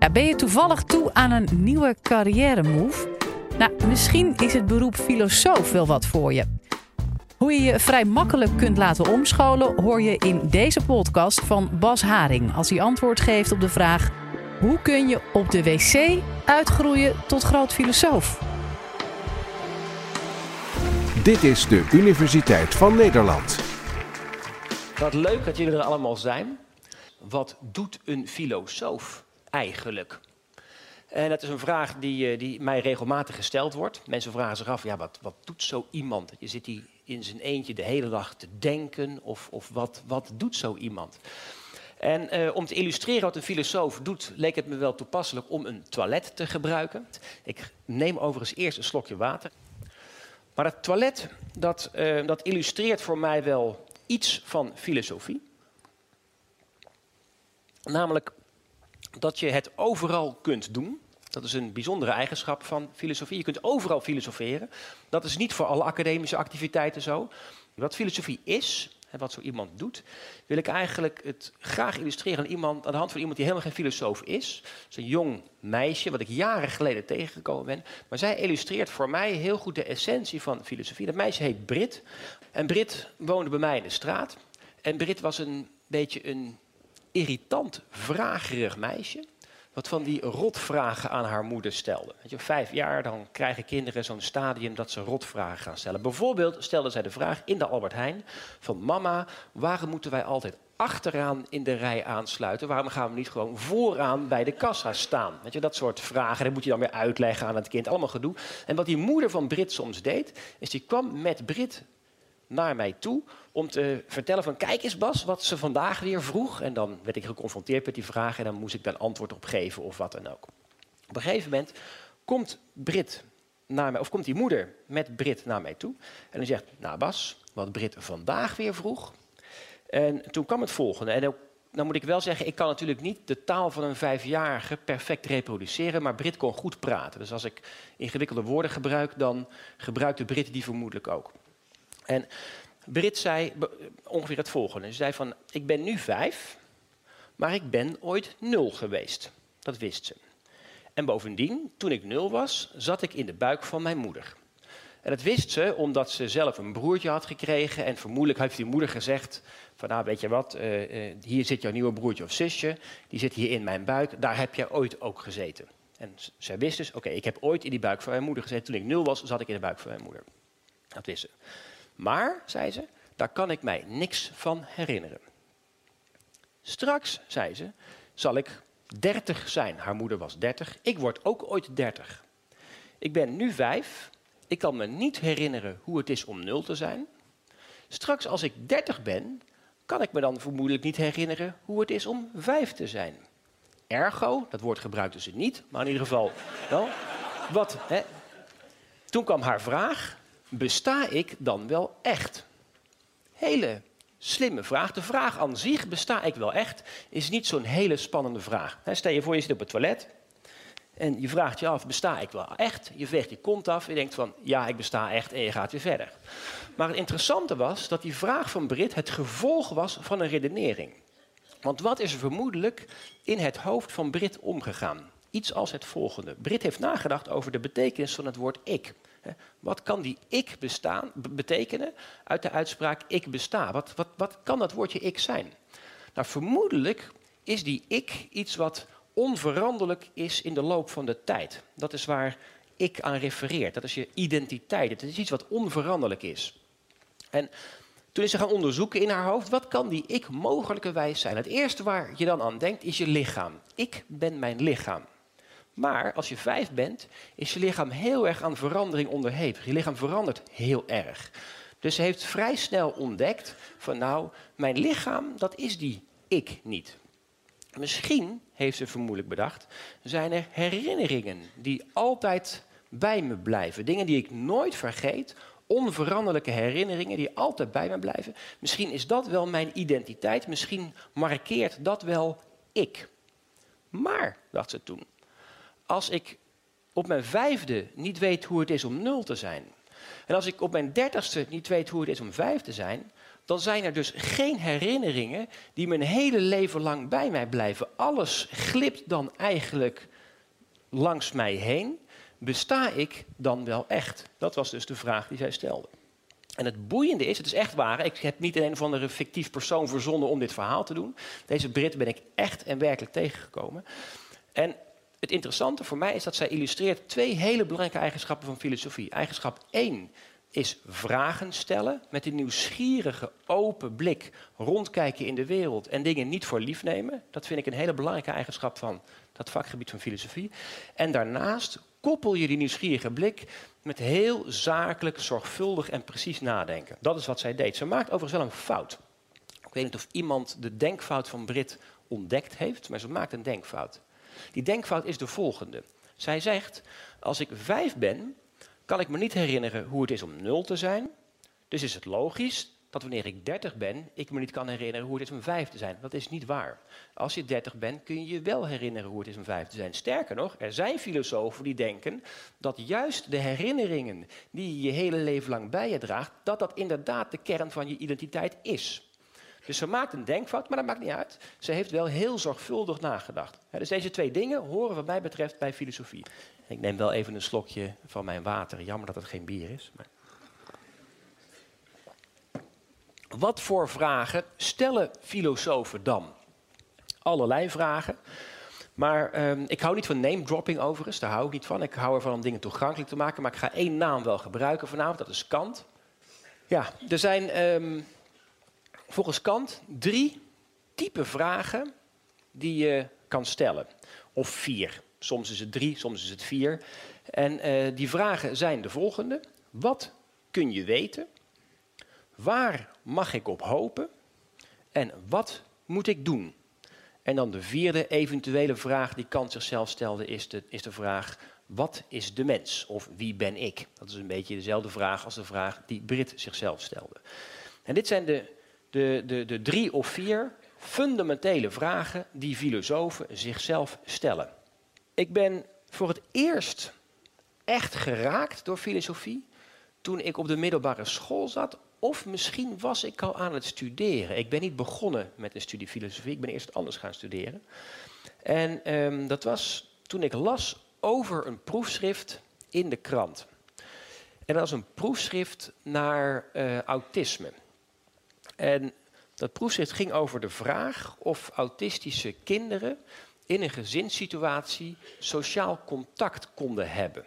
Ja, ben je toevallig toe aan een nieuwe carrière move? Nou, misschien is het beroep filosoof wel wat voor je. Hoe je je vrij makkelijk kunt laten omscholen, hoor je in deze podcast van Bas Haring. Als hij antwoord geeft op de vraag: hoe kun je op de wc uitgroeien tot groot filosoof? Dit is de Universiteit van Nederland. Wat leuk dat jullie er allemaal zijn. Wat doet een filosoof eigenlijk? En dat is een vraag die, eh, die mij regelmatig gesteld wordt. Mensen vragen zich af, ja, wat, wat doet zo iemand? Je zit hier in zijn eentje de hele dag te denken, of, of wat, wat doet zo iemand? En eh, om te illustreren wat een filosoof doet, leek het me wel toepasselijk om een toilet te gebruiken. Ik neem overigens eerst een slokje water. Maar het toilet, dat, eh, dat illustreert voor mij wel iets van filosofie. Namelijk dat je het overal kunt doen. Dat is een bijzondere eigenschap van filosofie. Je kunt overal filosoferen. Dat is niet voor alle academische activiteiten zo. Wat filosofie is, en wat zo iemand doet, wil ik eigenlijk het graag illustreren aan, iemand, aan de hand van iemand die helemaal geen filosoof is. Het is een jong meisje, wat ik jaren geleden tegengekomen ben. Maar zij illustreert voor mij heel goed de essentie van filosofie. Dat meisje heet Brit. En Brit woonde bij mij in de straat. En Brit was een beetje een irritant, vragerig meisje. Wat van die rotvragen aan haar moeder stelde. Weet je, vijf jaar, dan krijgen kinderen zo'n stadium dat ze rotvragen gaan stellen. Bijvoorbeeld stelde zij de vraag in de Albert Heijn van mama, waarom moeten wij altijd achteraan in de rij aansluiten? Waarom gaan we niet gewoon vooraan bij de kassa staan? Weet je, dat soort vragen, dat moet je dan weer uitleggen aan het kind, allemaal gedoe. En wat die moeder van Brit soms deed, is die kwam met Brit naar mij toe om te vertellen van kijk eens Bas, wat ze vandaag weer vroeg. En dan werd ik geconfronteerd met die vraag en dan moest ik daar antwoord op geven of wat dan ook. Op een gegeven moment komt Brit naar mij, of komt die moeder met Brit naar mij toe. En dan zegt, nou Bas, wat Brit vandaag weer vroeg. En toen kwam het volgende. En dan moet ik wel zeggen, ik kan natuurlijk niet de taal van een vijfjarige perfect reproduceren, maar Brit kon goed praten. Dus als ik ingewikkelde woorden gebruik, dan gebruikte Brit die vermoedelijk ook. En Brit zei ongeveer het volgende. Ze zei van, ik ben nu vijf, maar ik ben ooit nul geweest. Dat wist ze. En bovendien, toen ik nul was, zat ik in de buik van mijn moeder. En dat wist ze omdat ze zelf een broertje had gekregen. En vermoedelijk heeft die moeder gezegd: van nou weet je wat, uh, uh, hier zit jouw nieuwe broertje of zusje. Die zit hier in mijn buik. Daar heb je ooit ook gezeten. En zij wist dus, oké, ik heb ooit in die buik van mijn moeder gezeten. Toen ik nul was, zat ik in de buik van mijn moeder. Dat wist ze. Maar, zei ze, daar kan ik mij niks van herinneren. Straks, zei ze, zal ik 30 zijn. Haar moeder was 30. Ik word ook ooit 30. Ik ben nu 5. Ik kan me niet herinneren hoe het is om 0 te zijn. Straks, als ik 30 ben, kan ik me dan vermoedelijk niet herinneren hoe het is om 5 te zijn. Ergo, dat woord gebruikte ze niet, maar in ieder geval wel. Wat, hè? Toen kwam haar vraag: besta ik dan wel echt? Hele slimme vraag. De vraag aan zich, besta ik wel echt, is niet zo'n hele spannende vraag. stel je voor, je zit op het toilet en je vraagt je af, besta ik wel echt? Je veegt je kont af je denkt van, ja, ik besta echt en je gaat weer verder. Maar het interessante was dat die vraag van Brit het gevolg was van een redenering. Want wat is er vermoedelijk in het hoofd van Brit omgegaan? Iets als het volgende. Brit heeft nagedacht over de betekenis van het woord ik. Wat kan die ik bestaan, betekenen uit de uitspraak ik besta? Wat, wat, wat kan dat woordje ik zijn? Nou, vermoedelijk is die ik iets wat onveranderlijk is in de loop van de tijd. Dat is waar ik aan refereert. Dat is je identiteit. Het is iets wat onveranderlijk is. En toen is ze gaan onderzoeken in haar hoofd, wat kan die ik mogelijkerwijs zijn? Het eerste waar je dan aan denkt is je lichaam. Ik ben mijn lichaam. Maar als je vijf bent, is je lichaam heel erg aan verandering onderhevig. Je lichaam verandert heel erg. Dus ze heeft vrij snel ontdekt van nou, mijn lichaam, dat is die ik niet. Misschien, heeft ze vermoedelijk bedacht, zijn er herinneringen die altijd bij me blijven. Dingen die ik nooit vergeet, onveranderlijke herinneringen die altijd bij me blijven. Misschien is dat wel mijn identiteit, misschien markeert dat wel ik. Maar, dacht ze toen, als ik op mijn vijfde niet weet hoe het is om nul te zijn. En als ik op mijn dertigste niet weet hoe het is om vijf te zijn, dan zijn er dus geen herinneringen die mijn hele leven lang bij mij blijven. Alles glipt dan eigenlijk langs mij heen. Besta ik dan wel echt? Dat was dus de vraag die zij stelde. En het boeiende is, het is echt waar, ik heb niet een of andere fictief persoon verzonnen om dit verhaal te doen. Deze Brit ben ik echt en werkelijk tegengekomen. En het interessante voor mij is dat zij illustreert twee hele belangrijke eigenschappen van filosofie. Eigenschap 1 is vragen stellen met een nieuwsgierige, open blik, rondkijken in de wereld en dingen niet voor lief nemen. Dat vind ik een hele belangrijke eigenschap van dat vakgebied van filosofie. En daarnaast koppel je die nieuwsgierige blik met heel zakelijk, zorgvuldig en precies nadenken. Dat is wat zij deed. Ze maakt overigens wel een fout. Ik weet niet of iemand de denkfout van Brit ontdekt heeft, maar ze maakt een denkfout. Die denkfout is de volgende. Zij zegt, als ik vijf ben, kan ik me niet herinneren hoe het is om nul te zijn. Dus is het logisch dat wanneer ik 30 ben, ik me niet kan herinneren hoe het is om vijf te zijn. Dat is niet waar. Als je 30 bent, kun je je wel herinneren hoe het is om vijf te zijn. Sterker nog, er zijn filosofen die denken dat juist de herinneringen die je je hele leven lang bij je draagt, dat dat inderdaad de kern van je identiteit is. Dus ze maakt een denkfout, maar dat maakt niet uit. Ze heeft wel heel zorgvuldig nagedacht. dus deze twee dingen horen wat mij betreft bij filosofie. Ik neem wel even een slokje van mijn water. Jammer dat het geen bier is. Maar... Wat voor vragen stellen filosofen dan? Allerlei vragen. Maar ehm, ik hou niet van name dropping overigens, daar hou ik niet van. Ik hou ervan om dingen toegankelijk te maken, maar ik ga één naam wel gebruiken vanavond, dat is Kant. Ja, er zijn ehm, volgens Kant drie type vragen die je kan stellen. Of vier. Soms is het drie, soms is het vier. En uh, die vragen zijn de volgende. Wat kun je weten? Waar mag ik op hopen? En wat moet ik doen? En dan de vierde eventuele vraag die Kant zichzelf stelde is de, is de vraag... Wat is de mens? Of wie ben ik? Dat is een beetje dezelfde vraag als de vraag die Brit zichzelf stelde. En dit zijn de, de, de, de drie of vier fundamentele vragen die filosofen zichzelf stellen. Ik ben voor het eerst echt geraakt door filosofie toen ik op de middelbare school zat. Of misschien was ik al aan het studeren. Ik ben niet begonnen met een studie filosofie, ik ben eerst anders gaan studeren. En ehm, dat was toen ik las over een proefschrift in de krant. En dat was een proefschrift naar uh, autisme. En dat proefschrift ging over de vraag of autistische kinderen in een gezinssituatie sociaal contact konden hebben.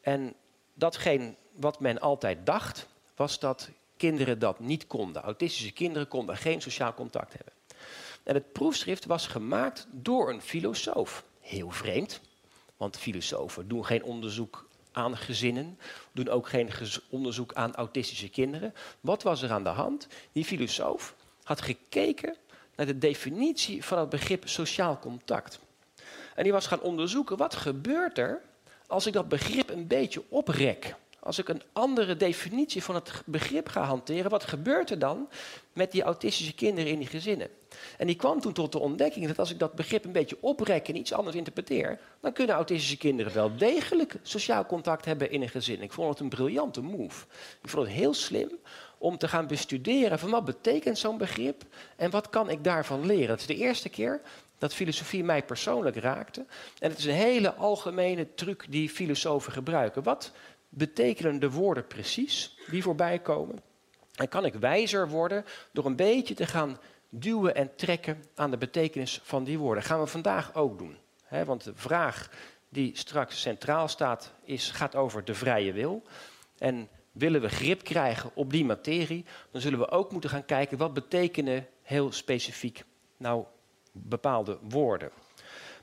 En datgene wat men altijd dacht, was dat kinderen dat niet konden. Autistische kinderen konden geen sociaal contact hebben. En het proefschrift was gemaakt door een filosoof. Heel vreemd, want filosofen doen geen onderzoek aan gezinnen, doen ook geen onderzoek aan autistische kinderen. Wat was er aan de hand? Die filosoof had gekeken naar de definitie van het begrip sociaal contact. En die was gaan onderzoeken wat gebeurt er als ik dat begrip een beetje oprek. Als ik een andere definitie van het begrip ga hanteren, wat gebeurt er dan met die autistische kinderen in die gezinnen? En die kwam toen tot de ontdekking dat als ik dat begrip een beetje oprek en iets anders interpreteer, dan kunnen autistische kinderen wel degelijk sociaal contact hebben in een gezin. Ik vond het een briljante move. Ik vond het heel slim om te gaan bestuderen van wat betekent zo'n begrip en wat kan ik daarvan leren. Dat is de eerste keer dat filosofie mij persoonlijk raakte. En het is een hele algemene truc die filosofen gebruiken. Wat betekenen de woorden precies die voorbij komen? En kan ik wijzer worden door een beetje te gaan duwen en trekken aan de betekenis van die woorden? Gaan we vandaag ook doen. want de vraag die straks centraal staat is, gaat over de vrije wil. En willen we grip krijgen op die materie, dan zullen we ook moeten gaan kijken wat betekenen heel specifiek nou bepaalde woorden.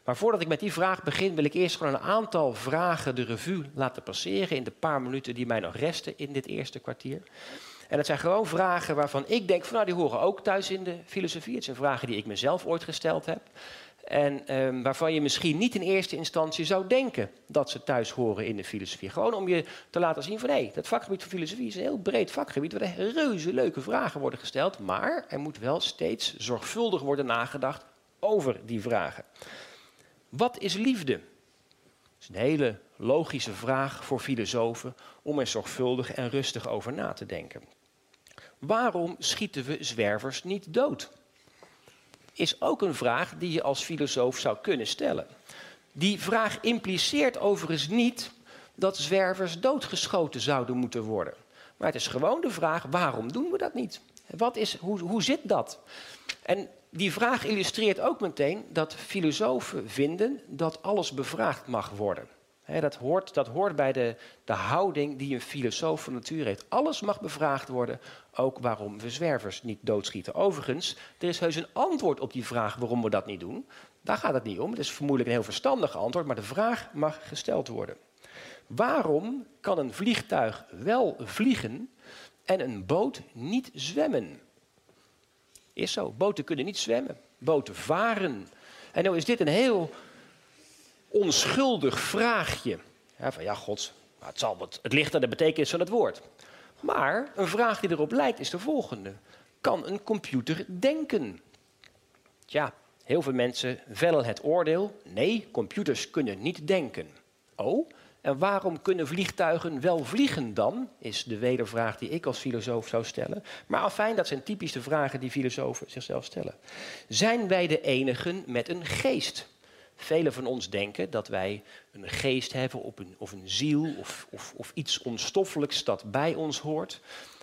Maar voordat ik met die vraag begin, wil ik eerst gewoon een aantal vragen de revue laten passeren in de paar minuten die mij nog resten in dit eerste kwartier. En het zijn gewoon vragen waarvan ik denk van nou die horen ook thuis in de filosofie. Het zijn vragen die ik mezelf ooit gesteld heb. En ehm, waarvan je misschien niet in eerste instantie zou denken dat ze thuis horen in de filosofie. Gewoon om je te laten zien van hé, dat vakgebied van filosofie is een heel breed vakgebied waar reuze leuke vragen worden gesteld. Maar er moet wel steeds zorgvuldig worden nagedacht over die vragen. Wat is liefde? Dat is een hele logische vraag voor filosofen om er zorgvuldig en rustig over na te denken. Waarom schieten we zwervers niet dood? Is ook een vraag die je als filosoof zou kunnen stellen. Die vraag impliceert overigens niet dat zwervers doodgeschoten zouden moeten worden. Maar het is gewoon de vraag: waarom doen we dat niet? Wat is, hoe, hoe zit dat? En die vraag illustreert ook meteen dat filosofen vinden dat alles bevraagd mag worden. Dat, hoort, dat hoort bij de, de houding die een filosoof van natuur heeft. Alles mag bevraagd worden, ook waarom we zwervers niet doodschieten. Overigens, er is heus een antwoord op die vraag waarom we dat niet doen. Daar gaat het niet om. Het is vermoedelijk een heel verstandig antwoord, maar de vraag mag gesteld worden. Waarom kan een vliegtuig wel vliegen en een boot niet zwemmen? Is zo. Boten kunnen niet zwemmen. Boten varen. En nou is dit een heel onschuldig vraagje. Ja, van ja, god, het, zal het ligt aan de betekenis van het woord. Maar een vraag die erop lijkt is de volgende. Kan een computer denken? Tja, heel veel mensen vellen het oordeel. Nee, computers kunnen niet denken. Oh, en waarom kunnen vliegtuigen wel vliegen dan? Is de wedervraag die ik als filosoof zou stellen. Maar afijn, dat zijn typisch de vragen die filosofen zichzelf stellen. Zijn wij de enigen met een geest? Velen van ons denken dat wij een geest hebben of een, of een ziel of, of, of iets onstoffelijks dat bij ons hoort.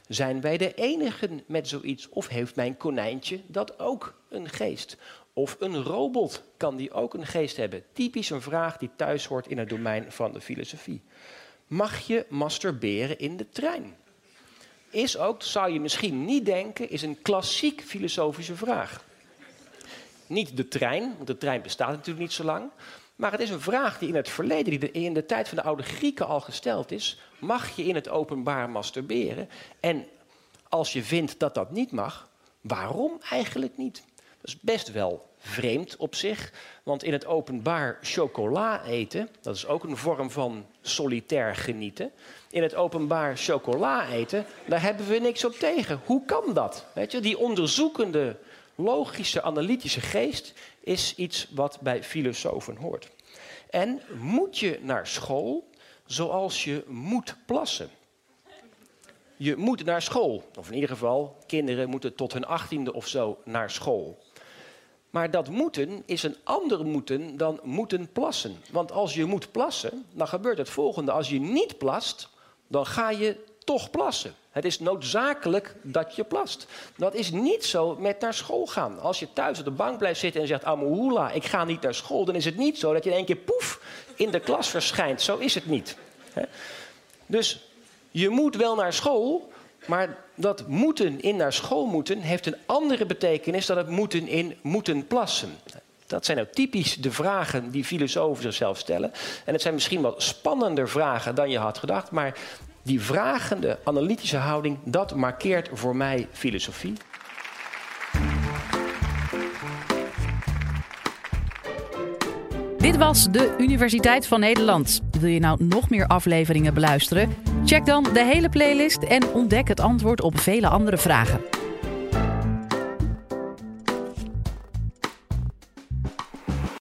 Zijn wij de enigen met zoiets? Of heeft mijn konijntje dat ook een geest? Of een robot, kan die ook een geest hebben? Typisch een vraag die thuis hoort in het domein van de filosofie. Mag je masturberen in de trein? Is ook, zou je misschien niet denken, is een klassiek filosofische vraag. Niet de trein, want de trein bestaat natuurlijk niet zo lang. Maar het is een vraag die in het verleden, die in de tijd van de oude Grieken al gesteld is. Mag je in het openbaar masturberen? En als je vindt dat dat niet mag, waarom eigenlijk niet? Dat is best wel vreemd op zich, want in het openbaar chocola eten, dat is ook een vorm van solitair genieten. In het openbaar chocola eten, daar hebben we niks op tegen. Hoe kan dat? Weet je, die onderzoekende, logische, analytische geest is iets wat bij filosofen hoort. En moet je naar school zoals je moet plassen? Je moet naar school. Of in ieder geval, kinderen moeten tot hun achttiende of zo naar school. Maar dat moeten is een ander moeten dan moeten plassen. Want als je moet plassen, dan gebeurt het volgende. Als je niet plast, dan ga je toch plassen. Het is noodzakelijk dat je plast. Dat is niet zo met naar school gaan. Als je thuis op de bank blijft zitten en zegt... Amohula, ik ga niet naar school... dan is het niet zo dat je in één keer poef in de klas verschijnt. Zo is het niet. Dus je moet wel naar school... Maar dat moeten in naar school moeten heeft een andere betekenis dan het moeten in moeten plassen. Dat zijn nou typisch de vragen die filosofen zichzelf stellen. En het zijn misschien wat spannender vragen dan je had gedacht, maar die vragende, analytische houding, dat markeert voor mij filosofie. Dit was de Universiteit van Nederland. Wil je nou nog meer afleveringen beluisteren? Check dan de hele playlist en ontdek het antwoord op vele andere vragen.